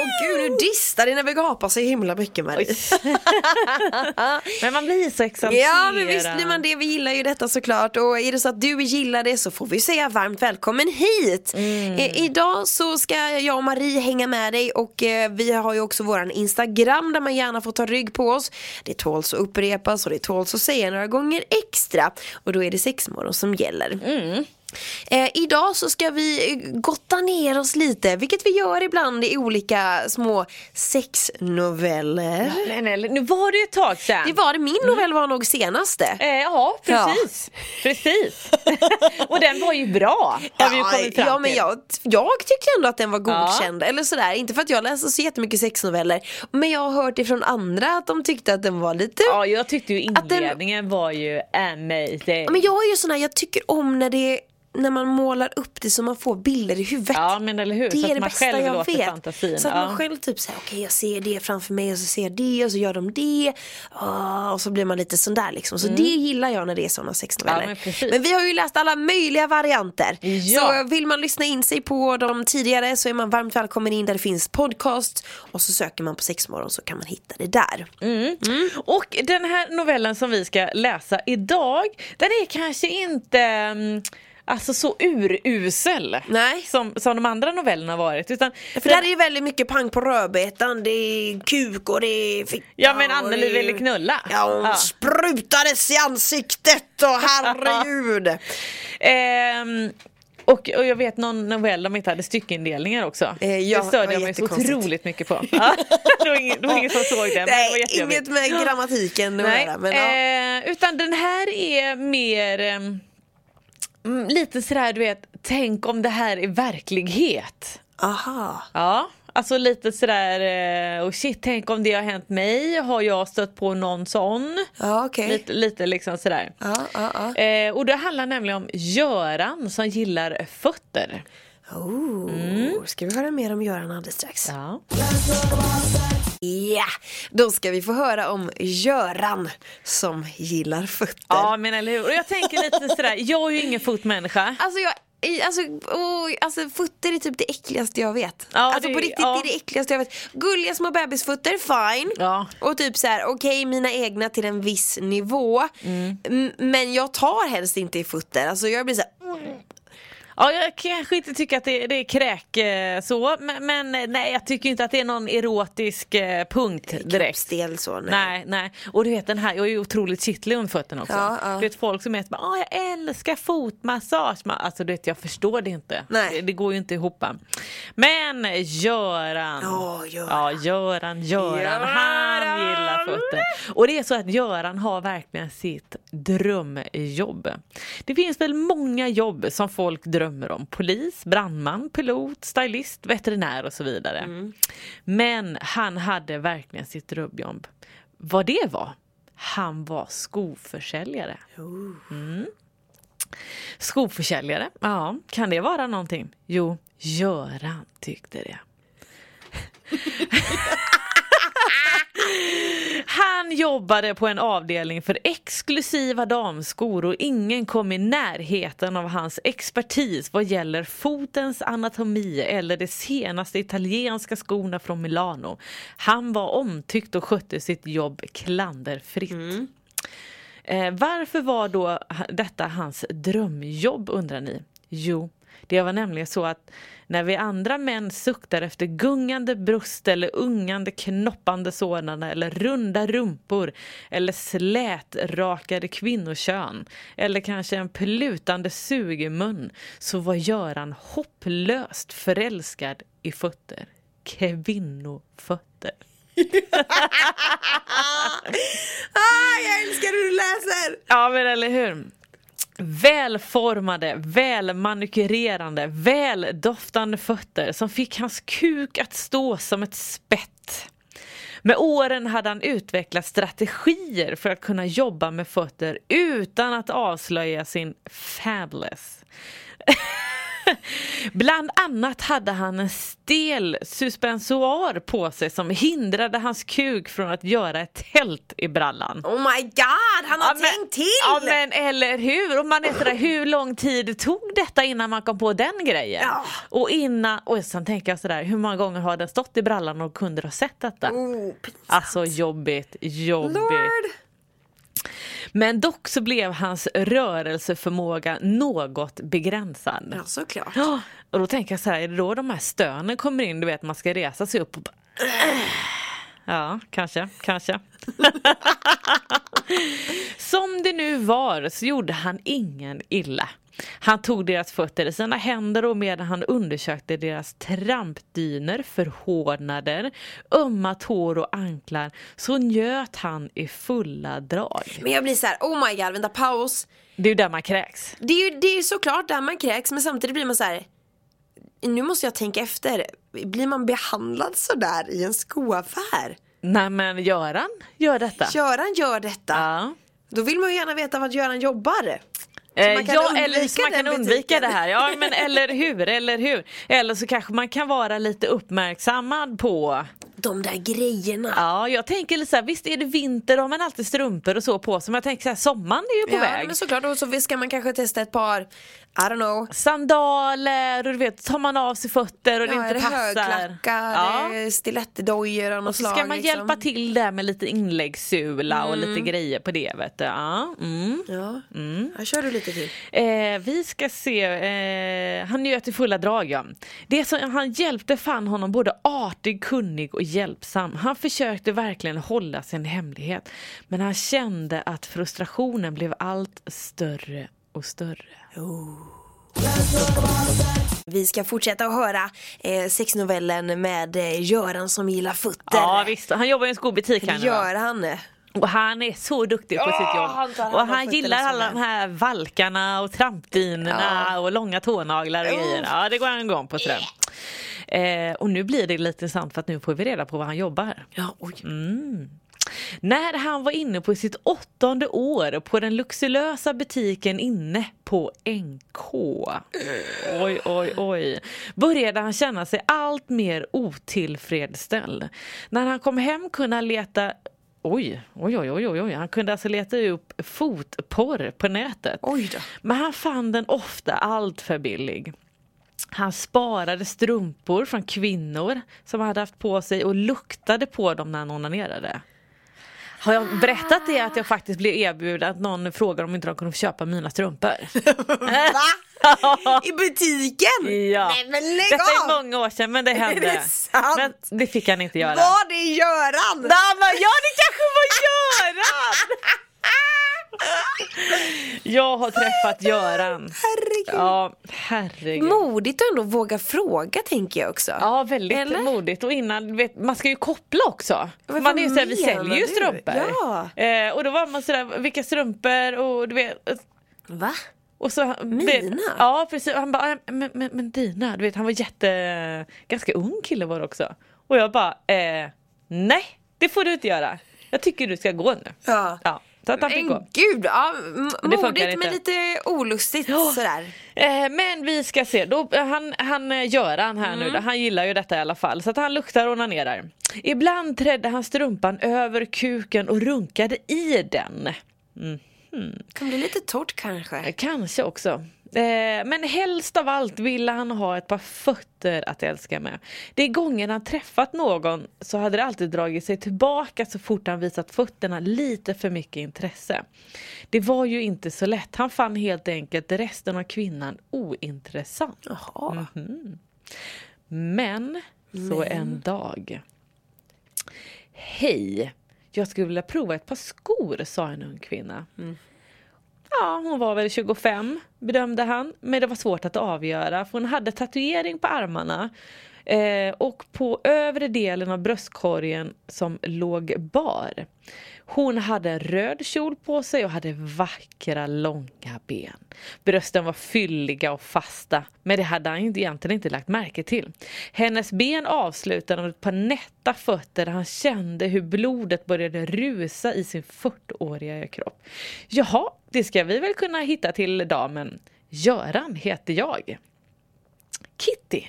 Åh gud, nu distar det när vi gapar så himla mycket Marie. Men man blir så exalterad. Ja men visst blir man det, vi gillar ju detta såklart och är det så att du gillar det så får vi säga varmt välkommen hit. Eh, idag så ska jag och Marie hänga med dig och eh, vi har ju också våran Instagram där man gärna får ta rygg på oss. Det tåls att upprepas och det tåls att säga några gånger extra och då är det sexmorgon som gäller. Eh, idag så ska vi eh, gotta ner oss lite, vilket vi gör ibland i olika små sexnoveller. Men, eller, nu var det ju ett tag sedan. Det var det, min novell var nog senaste. Eh, ja, precis. Precis. och den var ju bra. Har vi ju kommit fram ja men jag, jag tyckte ändå att den var godkänd, eller sådär. Inte för att jag läser så jättemycket sexnoveller, men jag har hört ifrån andra att de tyckte att den var lite Ja, jag tyckte ju Att den- inledningen var ju amazing. Ja, Men jag är ju sån här, jag tycker om när det när man målar upp det så man får bilder i huvudet. Ja, men eller hur? Det Så är det bästa jag vet. fantasin. Så att Ja. man själv typ säger okej jag ser det framför mig och så ser jag det och så gör de det. Ah, och så blir man lite sån där liksom. Så det gillar jag när det är såna sexnoveller. Mm. Ja, men precis. men vi har ju läst alla möjliga varianter. Ja. Så vill man lyssna in sig på de tidigare så är man varmt välkommen in där det finns podcast. Och så söker man på sexmorgon så kan man hitta det där. Och den här novellen som vi ska läsa idag, den är kanske inte mm, Alltså så urusel Nej. som, som de andra novellerna varit utan För där är ju väldigt mycket pang på rödbetan, det är kuk och det är fitta Ja men Anneli det är- ville knulla Ja, hon Ja. sprutades i ansiktet och herregud. Ehm, och, och jag vet någon novell de inte hade styckindelningar också. Eh, ja, det störde det jag mig så otroligt mycket på. Ja, det, var ingen, det var ingen som såg det det var Nej, jättejobbigt. inget med grammatiken att göra. Men, ja. eh, utan den här är mer ehm, lite sådär du vet, tänk om det här är verklighet. Aha. Ja, alltså lite sådär, eh, och shit tänk om det har hänt mig, har jag stött på någon sån? Ja, okej. Lite, lite liksom sådär. Ja, ja, ja. Eh, och det handlar nämligen om Göran som gillar fötter. Oh, Ska vi höra mer om Göran alldeles strax? Ja. Ja, då ska vi få höra om Göran som gillar fötter. ja men eller hur, och jag tänker lite sådär, jag är ju ingen fotmänniska. Alltså jag Alltså, oh, alltså fötter är typ det äckligaste jag vet. Ja, alltså det- på riktigt, ja. det är det äckligaste jag vet. Gulliga små bebisfötter, fine. Ja. Och typ så här, okej mina egna till en viss nivå. Mm. Men jag tar helst inte i fötter. Alltså jag blir så här, mm. Ja, jag kanske inte tycker att det, det är kräk eh, så, men, men eh, nej, jag tycker inte att det är någon erotisk eh, punkt direkt. så. Nej. Nej, nej. Och du vet den här, jag är ju otroligt kittlig under fötterna också. Ja, ja. Du vet folk som är så bara, "Åh, jag älskar fotmassage. Man, Alltså du vet, jag förstår det inte. Nej. Det, det går ju inte ihop. Men Göran. Ja, Göran. Ja, Göran, Göran. Göran. Han gillar fötter. Och det är så att Göran har verkligen sitt drömjobb. Det finns väl många jobb som folk drömmer om. Polis, brandman, pilot, stylist, veterinär och så vidare. Mm. Men han hade verkligen sitt drömjobb. Vad det var? Han var skoförsäljare. Mm. Skoförsäljare, ja, kan det vara någonting? Jo, Göran tyckte det. Han jobbade på en avdelning för exklusiva damskor och ingen kom i närheten av hans expertis vad gäller fotens anatomi eller de senaste italienska skorna från Milano. Han var omtyckt och skötte sitt jobb klanderfritt. Eh, varför var då detta hans drömjobb undrar ni? Jo, det var nämligen så att när vi andra män suktar efter gungande bröst eller ungande knoppande sådana eller runda rumpor eller slätrakade kvinnokön eller kanske en plutande sugemun så var Göran hopplöst förälskad i fötter. Kvinnofötter. Ah, jag älskar hur du läser! Ja men eller hur. Välformade, välmanikyrerande, väldoftande fötter som fick hans kuk att stå som ett spett. Med åren hade han utvecklat strategier för att kunna jobba med fötter utan att avslöja sin fabulous. Bland annat hade han en stel suspensoar på sig som hindrade hans kuk från att göra ett tält i brallan. Oh my god, han har Ja, men- tänkt till! Ja men eller hur! Och man är sådär, hur lång tid tog detta innan man kom på den grejen? Ja. Och innan, och sen tänker jag sådär, hur många gånger har den stått i brallan och kunder har sett detta? Oh, pinsamt. Alltså jobbigt, jobbigt. Lord! Men dock så blev hans rörelseförmåga något begränsad. Ja, såklart. Ja, och då tänker jag så här, är det då de här stönen kommer in, du vet man ska resa sig upp och bara... Ja, kanske, kanske. Som det nu var så gjorde han ingen illa. Han tog deras fötter i sina händer och medan han undersökte deras trampdyner, förhårdnader, ömma tår och anklar så njöt han i fulla drag. Men jag blir så här, oh my god, vänta paus. Det är ju där man kräks. Det är ju det är såklart där man kräks men samtidigt blir man så här. Nu måste jag tänka efter. Blir man behandlad så där i en skoaffär? Nej men Göran gör detta. Göran gör detta. Ja. Då vill man ju gärna veta vad Göran jobbar. Eh, ja, eller så man kan undvika det här. Ja, men eller hur, eller hur. Eller så kanske man kan vara lite uppmärksammad på De där grejerna. Ja, jag tänker lite så här, visst är det vinter har man alltid strumpor och så på sig, men jag tänker så här, sommaren är ju på Ja, väg. men såklart. Och så ska man kanske testa ett par, I don't know. Sandaler och du vet, tar man av sig fötter och det Ja, är inte det passar. högklackar, Ja. ja. stilettdojor av något Och så slag. ska man liksom. hjälpa till där med lite inläggssula och lite grejer på det vet du. Ja, mm. Ja, här kör du lite till. Eh, vi ska se, eh, han njöt i fulla drag ja. Det som han hjälpte fann honom både artig, kunnig och hjälpsam. Han försökte verkligen hålla sin hemlighet. Men han kände att frustrationen blev allt större och större. Vi ska fortsätta att höra eh, sexnovellen med eh, Göran som gillar fötter. Ja visst, han jobbar i en skobutik här nu gör han. Och han är så duktig på Ja, sitt jobb. han och han gillar alla de här valkarna och trampdynorna Ja. och långa tånaglar och Oh. grejer. Ja, det går han igång på tror. Eh, och nu blir det lite intressant för att nu får vi reda på var han jobbar. Ja, oj. När han var inne på sitt åttonde år på den luxuösa butiken inne på NK. Oj, oj, oj. Började han känna sig allt mer otillfredsställd. När han kom hem kunde han leta Oj, oj, oj, oj, oj. Han kunde alltså leta upp fotporr på nätet. Men han fann den ofta allt för billig. Han sparade strumpor från kvinnor som hade haft på sig och luktade på dem när han onanerade. Har jag berättat det att jag faktiskt blev erbjuden att någon frågade om inte de kunde få köpa mina strumpor? Va? I butiken? Ja. Nej men lägg Detta är av! många år sedan men det hände. det sant? Men det fick han inte göra. Var det Göran? Nej, men Ja det kanske var Göran! Jag har träffat Göran. Herregud. Ja, herregud. Modigt att ändå våga fråga tänker jag också. Ja, väldigt Eller? modigt. Och innan, vet, man ska ju koppla också. Vad man är ju såhär, vi säljer ju strumpor. Ja. Eh, och då var man sådär, vilka strumpor och du vet. Va? Och så, Mina? Ja precis, han bara, "Ah, men, men, men dina, du vet han var jätte, ganska ung kille var det också. Och jag bara, eh, nej det får du inte göra. Jag tycker du ska gå nu. Ja. Ja, han fick Men gud, ja, modigt men lite olustigt Ja. sådär. Eh, men vi ska se, då, han, han eh, Göran här nu då, han gillar ju detta i alla fall så att han luktar och onanerar. Ibland trädde han strumpan över kuken och runkade i den. Kan bli lite torrt kanske. Eh, Kanske också. Eh, men helst av allt ville han ha ett par fötter att älska med. De gånger han träffat någon så hade det alltid dragit sig tillbaka så fort han visat fötterna lite för mycket intresse. Det var ju inte så lätt. Han fann helt enkelt resten av kvinnan ointressant. Jaha. Men så en dag. Hej, jag skulle vilja prova ett par skor, sa en ung kvinna. Ja, hon var väl 25 bedömde han, men det var svårt att avgöra för hon hade tatuering på armarna Eh, och på övre delen av bröstkorgen som låg bar. Hon hade en röd kjol på sig och hade vackra långa ben. Brösten var fylliga och fasta, men det hade han egentligen inte lagt märke till. Hennes ben avslutade med ett par nätta fötter där han kände hur blodet började rusa i sin 40-åriga kropp. Jaha, det ska vi väl kunna hitta till damen. Göran heter jag. Kitty.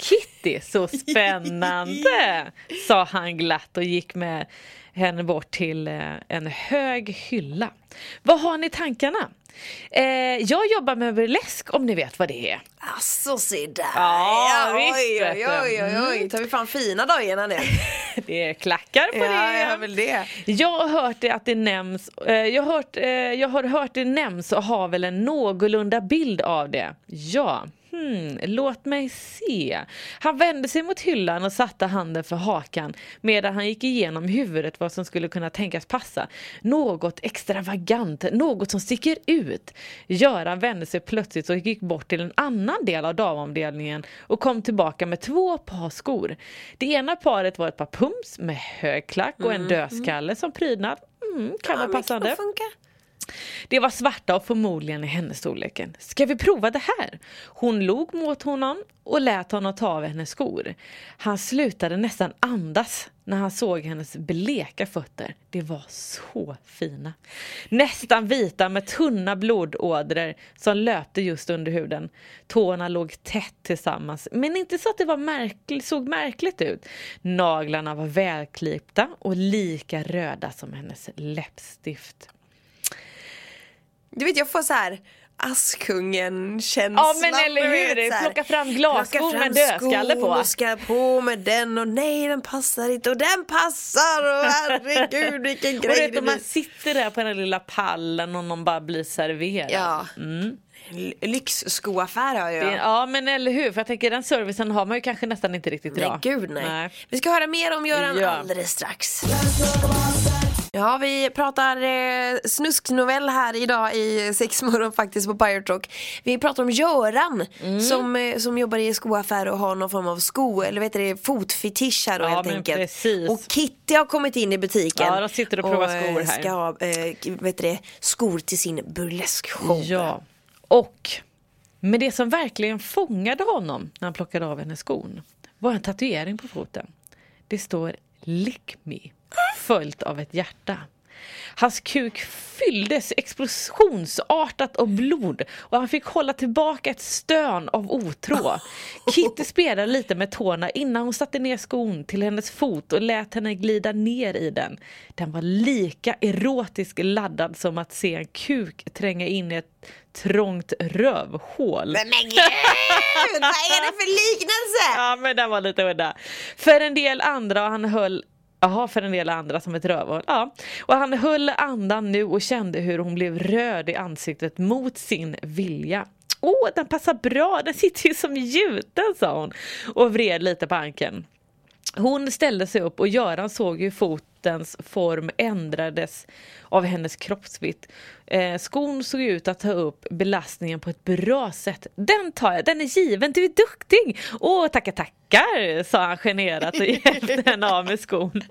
Kitty, så spännande! sa han glatt och gick med henne bort till eh, en hög hylla. Vad har ni i tankarna? Eh, jag jobbar med burlesk om ni vet vad det är. Alltså se där. Ja, oj, visst, oj, oj, oj, oj. Tar vi fram fina dojorna nu? Det är klackar på ja, det. jag väl det. Jag har hört det att det nämns, eh, jag, har hört, eh, jag har hört det nämns och har väl en någorlunda bild av det. Ja, hmm, låt mig se. Han vände sig mot hyllan och satte handen för hakan medan han gick igenom huvudet vad som skulle kunna tänkas passa. Något extravagant, något som sticker ut. Göran vände sig plötsligt och gick bort till en annan del av damavdelningen och kom tillbaka med två par skor. Det ena paret var ett par pumps med hög klack och en dödskalle som prydnad. Mm, kan vara men kan passande. funka. Det var svarta och förmodligen i hennes storleken. Ska vi prova det här? Hon log mot honom och lät honom ta av hennes skor. Han slutade nästan andas när han såg hennes bleka fötter. Det var så fina. Nästan vita med tunna blodådror som löpte just under huden. Tårna låg tätt tillsammans, men inte så att det var märkligt, såg märkligt ut. Naglarna var välklippta och lika röda som hennes läppstift. Du vet jag får så här Askungen-känslan. Ja, men eller hur? vet, här, Plocka fram glasskor med dödskalle på. och ska på med den och nej den passar inte och den passar och herregud vilken Och grej du vet det man sitter där på den lilla pallen och någon bara blir serverad. Ja. L- Lyxskoaffär har jag. Ja men eller hur, för jag tänker den servicen har man ju kanske nästan inte riktigt Nej idag. gud nej. nej. Vi ska höra mer om Göran Ja. alldeles strax. Ja, vi pratar eh, snusknovell här idag i Sexmorgon faktiskt på Pirate Rock. Vi pratar om Göran Mm. som, eh, som jobbar i skoaffär och har någon form av sko, eller vet du fotfetisch här då Ja, helt enkelt. precis. Och Kitty har kommit in i butiken. Ja, de sitter och provar eh, skor här. ska ha eh, vet du skor till sin burleskshow. Ja. Och men det som verkligen fångade honom när han plockade av henne skon var en tatuering på foten. Det står Lick me följt av ett hjärta. Hans kuk fylldes explosionsartat av blod och han fick hålla tillbaka ett stön av otrå. Kitty spelade lite med tårna innan hon satte ner skon till hennes fot och lät henne glida ner i den. Den var lika erotiskt laddad som att se en kuk tränga in i ett trångt rövhål. Men, men gud, vad är det för liknelse? Ja men den var lite udda. För en del andra och han höll Jaha, för en del andra som ett rövhål. Ja. Och han höll andan nu och kände hur hon blev röd i ansiktet mot sin vilja. Åh, den passar bra, den sitter ju som gjuten, sa hon och vred lite på ankeln. Hon ställde sig upp och Göran såg hur fotens form ändrades av hennes kroppsvikt. Eh, skon såg ut att ta upp belastningen på ett bra sätt. Den tar jag, den är given, du är duktig! Åh, tackar tackar, sa han generat och hjälpte henne av med skon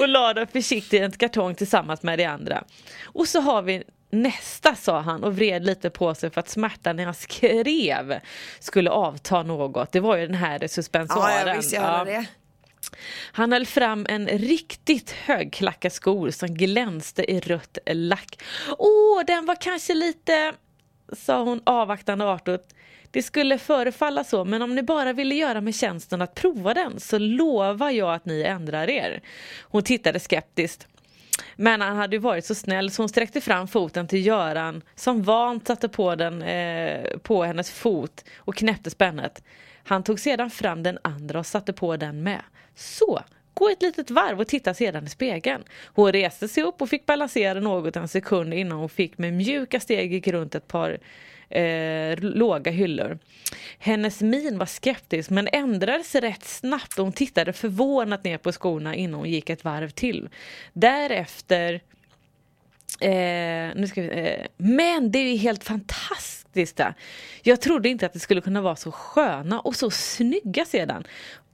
och lade den försiktigt i en kartong tillsammans med de andra. Och så har vi Nästa, sa han och vred lite på sig för att smärtan när han skrev skulle avta något. Det var ju den här suspensoaren. Ja, jag visste jag hörde det. Han höll fram en riktigt högklackad skor som glänste i rött lack. Åh, den var kanske lite, sa hon avvaktande artigt. Det skulle förefalla så, men om ni bara ville göra mig tjänsten att prova den så lovar jag att ni ändrar er. Hon tittade skeptiskt. Men han hade ju varit så snäll så hon sträckte fram foten till Göran som vant satte på den eh, på hennes fot och knäppte spännet. Han tog sedan fram den andra och satte på den med. Så, gå ett litet varv och titta sedan i spegeln. Hon reste sig upp och fick balansera något en sekund innan hon fick med mjuka steg gick runt ett par eh, låga hyllor. Hennes min var skeptisk men ändrades rätt snabbt och hon tittade förvånat ner på skorna innan hon gick ett varv till. Därefter Eh, nu ska vi, eh, men det är ju helt fantastiskt det. Jag trodde inte att det skulle kunna vara så sköna och så snygga sedan.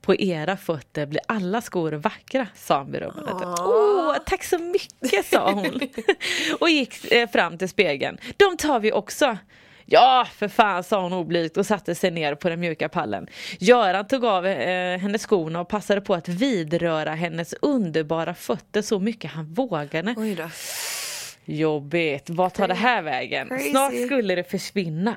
På era fötter blir alla skor vackra, sa han berömmande. Åh, tack så mycket, sa hon. och gick eh, fram till spegeln. De tar vi också. Ja, för fan, sa hon oblygt och satte sig ner på den mjuka pallen. Göran tog av eh, hennes skorna och passade på att vidröra hennes underbara fötter så mycket han vågade. Jobbigt, vad tar det här vägen? Crazy. Snart skulle det försvinna.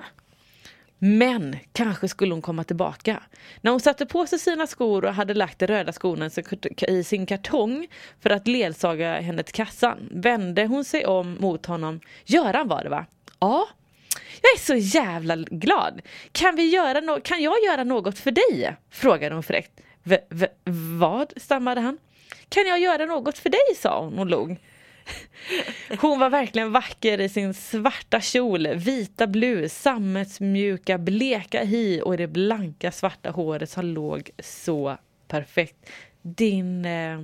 Men kanske skulle hon komma tillbaka. När hon satte på sig sina skor och hade lagt de röda skorna i sin kartong för att ledsaga henne till kassan vände hon sig om mot honom. Göran var det va? Ja. Jag är så jävla glad. Kan, vi göra no- kan jag göra något för dig? Frågade hon fräckt. V- vad? stammade han. Kan jag göra något för dig? sa hon och log. Hon var verkligen vacker i sin svarta kjol, vita blus, sammetsmjuka bleka hy och det blanka svarta håret som låg så perfekt. Din, eh,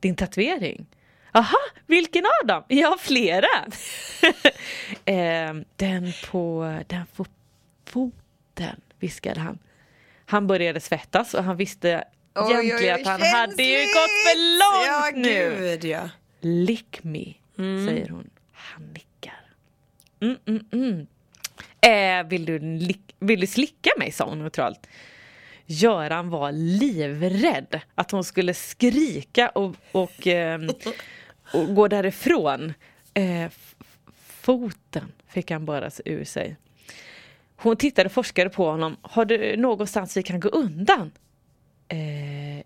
din tatuering? Aha, vilken av dem? Jag har flera. eh, den på, den på foten, viskade han. Han började svettas och han visste egentligen att han hade ju gått för långt ja, nu. Gud, ja. Lick me, säger hon. Han nickar. Mm, mm, mm. Eh, vill, du lick- vill du slicka mig, sa hon neutralt. Göran var livrädd att hon skulle skrika och, och, ehm, och gå därifrån. Eh, foten fick han bara ur sig. Hon tittade forskare på honom. Har du någonstans vi kan gå undan? Eh,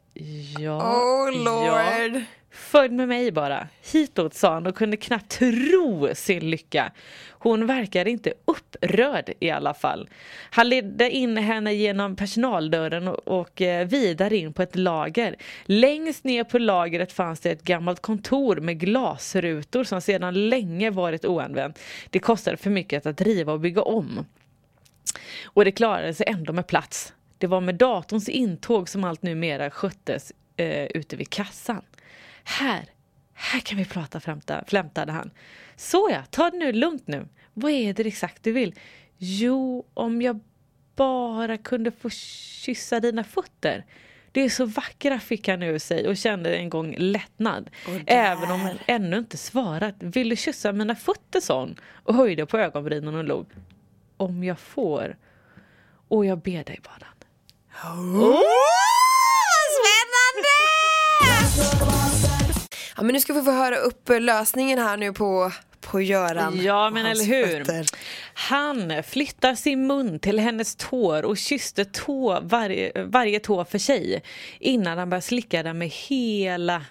ja. Oh ja. Följ med mig bara. Hitåt sa han och kunde knappt tro sin lycka. Hon verkade inte upprörd i alla fall. Han ledde in henne genom personaldörren och, eh, vidare in på ett lager. Längst ner på lagret fanns det ett gammalt kontor med glasrutor som sedan länge varit oanvänt. Det kostade för mycket att riva och bygga om. Och det klarade sig ändå med plats. Det var med datorns intåg som allt numera sköttes eh, ute vid kassan. Här, här kan vi prata flämta, flämtade han. Såja, ta det nu lugnt nu. Vad är det exakt du vill? Jo, om jag bara kunde få kyssa dina fötter. Det är så vackra fick han ur sig och kände en gång lättnad. Även om han ännu inte svarat. Vill du kyssa mina fötter sa hon och höjde på ögonbrynen och log. Om jag får. Och jag ber dig bad han. Spännande! Ja, men nu ska vi få höra upp lösningen här nu på, på Göran. Ja men eller hur. fötter. Han flyttar sin mun till hennes tår och kysste tå, varje, varje tå för sig innan han började slicka den med hela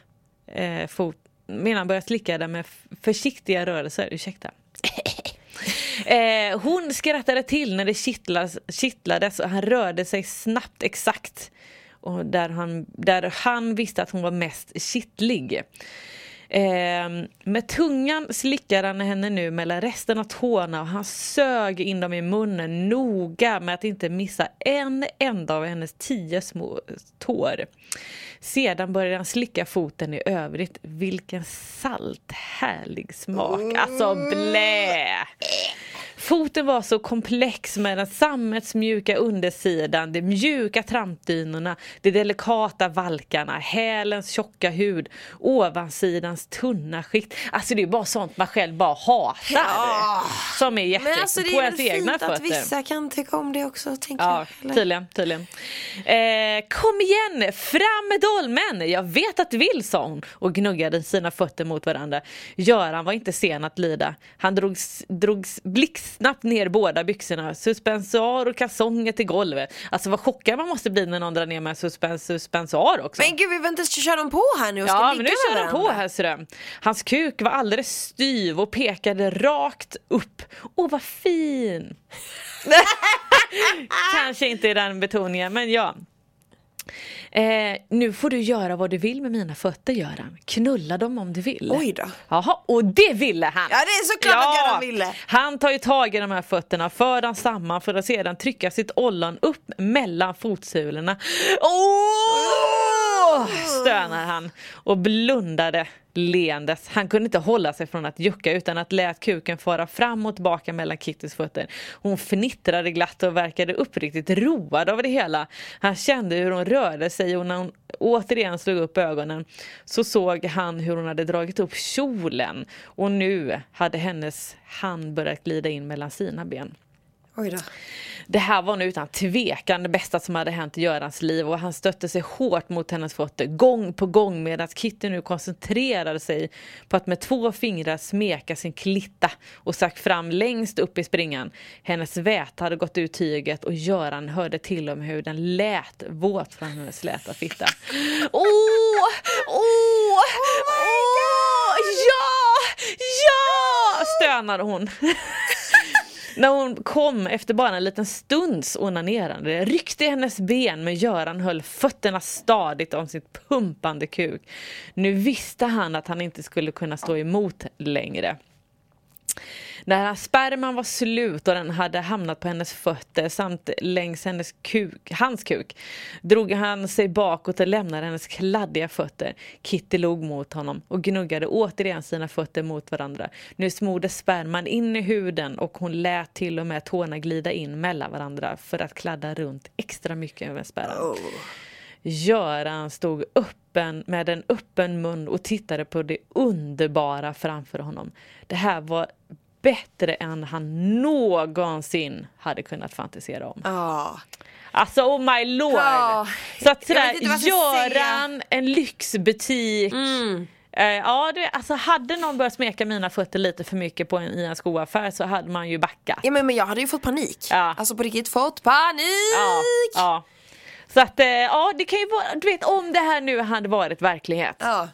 eh, fot, innan han började slicka den med försiktiga rörelser. Ursäkta. Eh, hon skrattade till när det kittlas, kittlades och han rörde sig snabbt exakt. Och där, han, där han visste att hon var mest kittlig. Eh, med tungan slickade han henne nu mellan resten av tårna och han sög in dem i munnen noga med att inte missa en enda av hennes tio små tår. Sedan började han slicka foten i övrigt. Vilken salt härlig smak. Alltså blä! Foten var så komplex med den sammetsmjuka undersidan, de mjuka trampdynorna, de delikata valkarna, hälens tjocka hud, ovansidans tunna skikt. Alltså det är bara sånt man själv bara hatar. Ja. Som är Men jätteäckligt alltså det på är väl fint att fötter. vissa kan tycka om det också, tänker Ja, jag. tydligen. tydligen. Eh, kom igen, fram med dolmen! Jag vet att du vill, sa hon och gnuggade sina fötter mot varandra. Göran var inte sen att lida. Han drogs, drogs blixtsnabbt ner båda byxorna, suspensoar och kalsonger till golvet. Alltså vad chockad man måste bli när någon drar ner med suspens, suspensoar också. Men gud, vi väntar, kör de på här nu och ska Ja, ligga men nu kör de på här ser du. Hans kuk var alldeles styv och pekade rakt upp. Åh, vad fin! Kanske inte i den betoningen, men ja. Eh, nu får du göra vad du vill med mina fötter, Göran. Knulla dem om du vill. Oj då. Jaha, och det ville han! Ja, det är såklart att Göran ville. Han tar ju tag i de här fötterna, för dem samman för att sedan trycka sitt ollon upp mellan fotsulorna. Åh! Åh, stönar han och blundade leendes. Han kunde inte hålla sig från att jucka utan att lät kuken fara fram och tillbaka mellan Kittys fötter. Hon fnittrade glatt och verkade uppriktigt road av det hela. Han kände hur hon rörde sig och när hon återigen slog upp ögonen så såg han hur hon hade dragit upp kjolen och nu hade hennes hand börjat glida in mellan sina ben. Oj då. Det här var nu utan tvekan det bästa som hade hänt i Görans liv och han stötte sig hårt mot hennes fötter gång på gång medan Kitty nu koncentrerade sig på att med två fingrar smeka sin klitta och stack fram längst upp i springan. Hennes väta hade gått ut tyget och Göran hörde till och med hur den lät våt från hennes släta fitta. Åh! Åh! Åh! Ja! Ja! stönade hon. När hon kom efter bara en liten stunds onanerande ryckte hennes ben men Göran höll fötterna stadigt om sitt pumpande kuk. Nu visste han att han inte skulle kunna stå emot längre. När sperman var slut och den hade hamnat på hennes fötter samt längs hennes kuk, hans kuk drog han sig bakåt och lämnade hennes kladdiga fötter. Kitty log mot honom och gnuggade återigen sina fötter mot varandra. Nu smorde sperman in i huden och hon lät till och med tårna glida in mellan varandra för att kladda runt extra mycket med spärran. Göran stod öppen med en öppen mun och tittade på det underbara framför honom. Det här var bättre än han någonsin hade kunnat fantisera om. Ja. Alltså oh my lord! Ja. Så att sådär, Göran, en lyxbutik. Mm. Eh, ja, det, alltså hade någon börjat smeka mina fötter lite för mycket på en, i en skoaffär så hade man ju backat. Ja men, men jag hade ju fått panik. Ja. Alltså på riktigt fått panik! Ja, ja. Så att, eh, ja det kan ju vara, du vet om det här nu hade varit verklighet. Ja.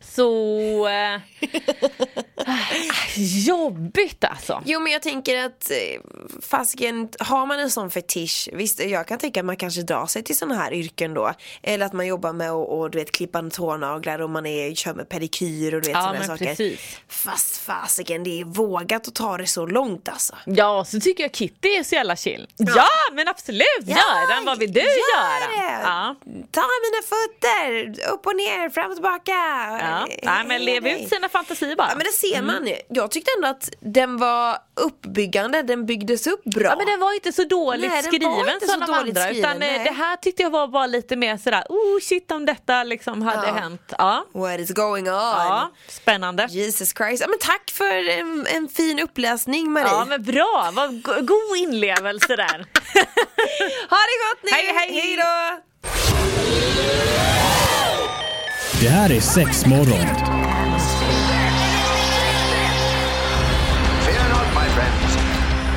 Så... Eh, jobbigt alltså. Jo men jag tänker att eh, fasiken, har man en sån fetisch, visst jag kan tänka att man kanske drar sig till såna här yrken då. Eller att man jobbar med att och, du vet, klippa tånaglar och man är, kör med pedikyr och du vet Ja, men saker. precis. Fast fasiken, det är vågat att ta det så långt alltså. Ja, så tycker jag Kitty är så jävla chill. Ja, men absolut! Göran, vad vill du gör göra? Ja. Ta mina fötter, upp och ner, fram och tillbaka. Ja. Nej, men lev ut sina fantasier bara. Ja men det ser man ju. Jag tyckte ändå att den var uppbyggande, den byggdes upp bra. Ja men den var inte så dåligt Nej, var skriven inte som så de dåligt andra skriven, utan eh, nej. det här tyckte jag var bara lite mer sådär oh shit om detta liksom hade Ja. hänt. Ja. What is going on? ja, spännande. Jesus Christ. Ja, men tack för en, en fin uppläsning Marie. Ja men bra, vad go- god inlevelse där. Ha det gott nu! Hej, hej. hej då! Det här är sex morgon.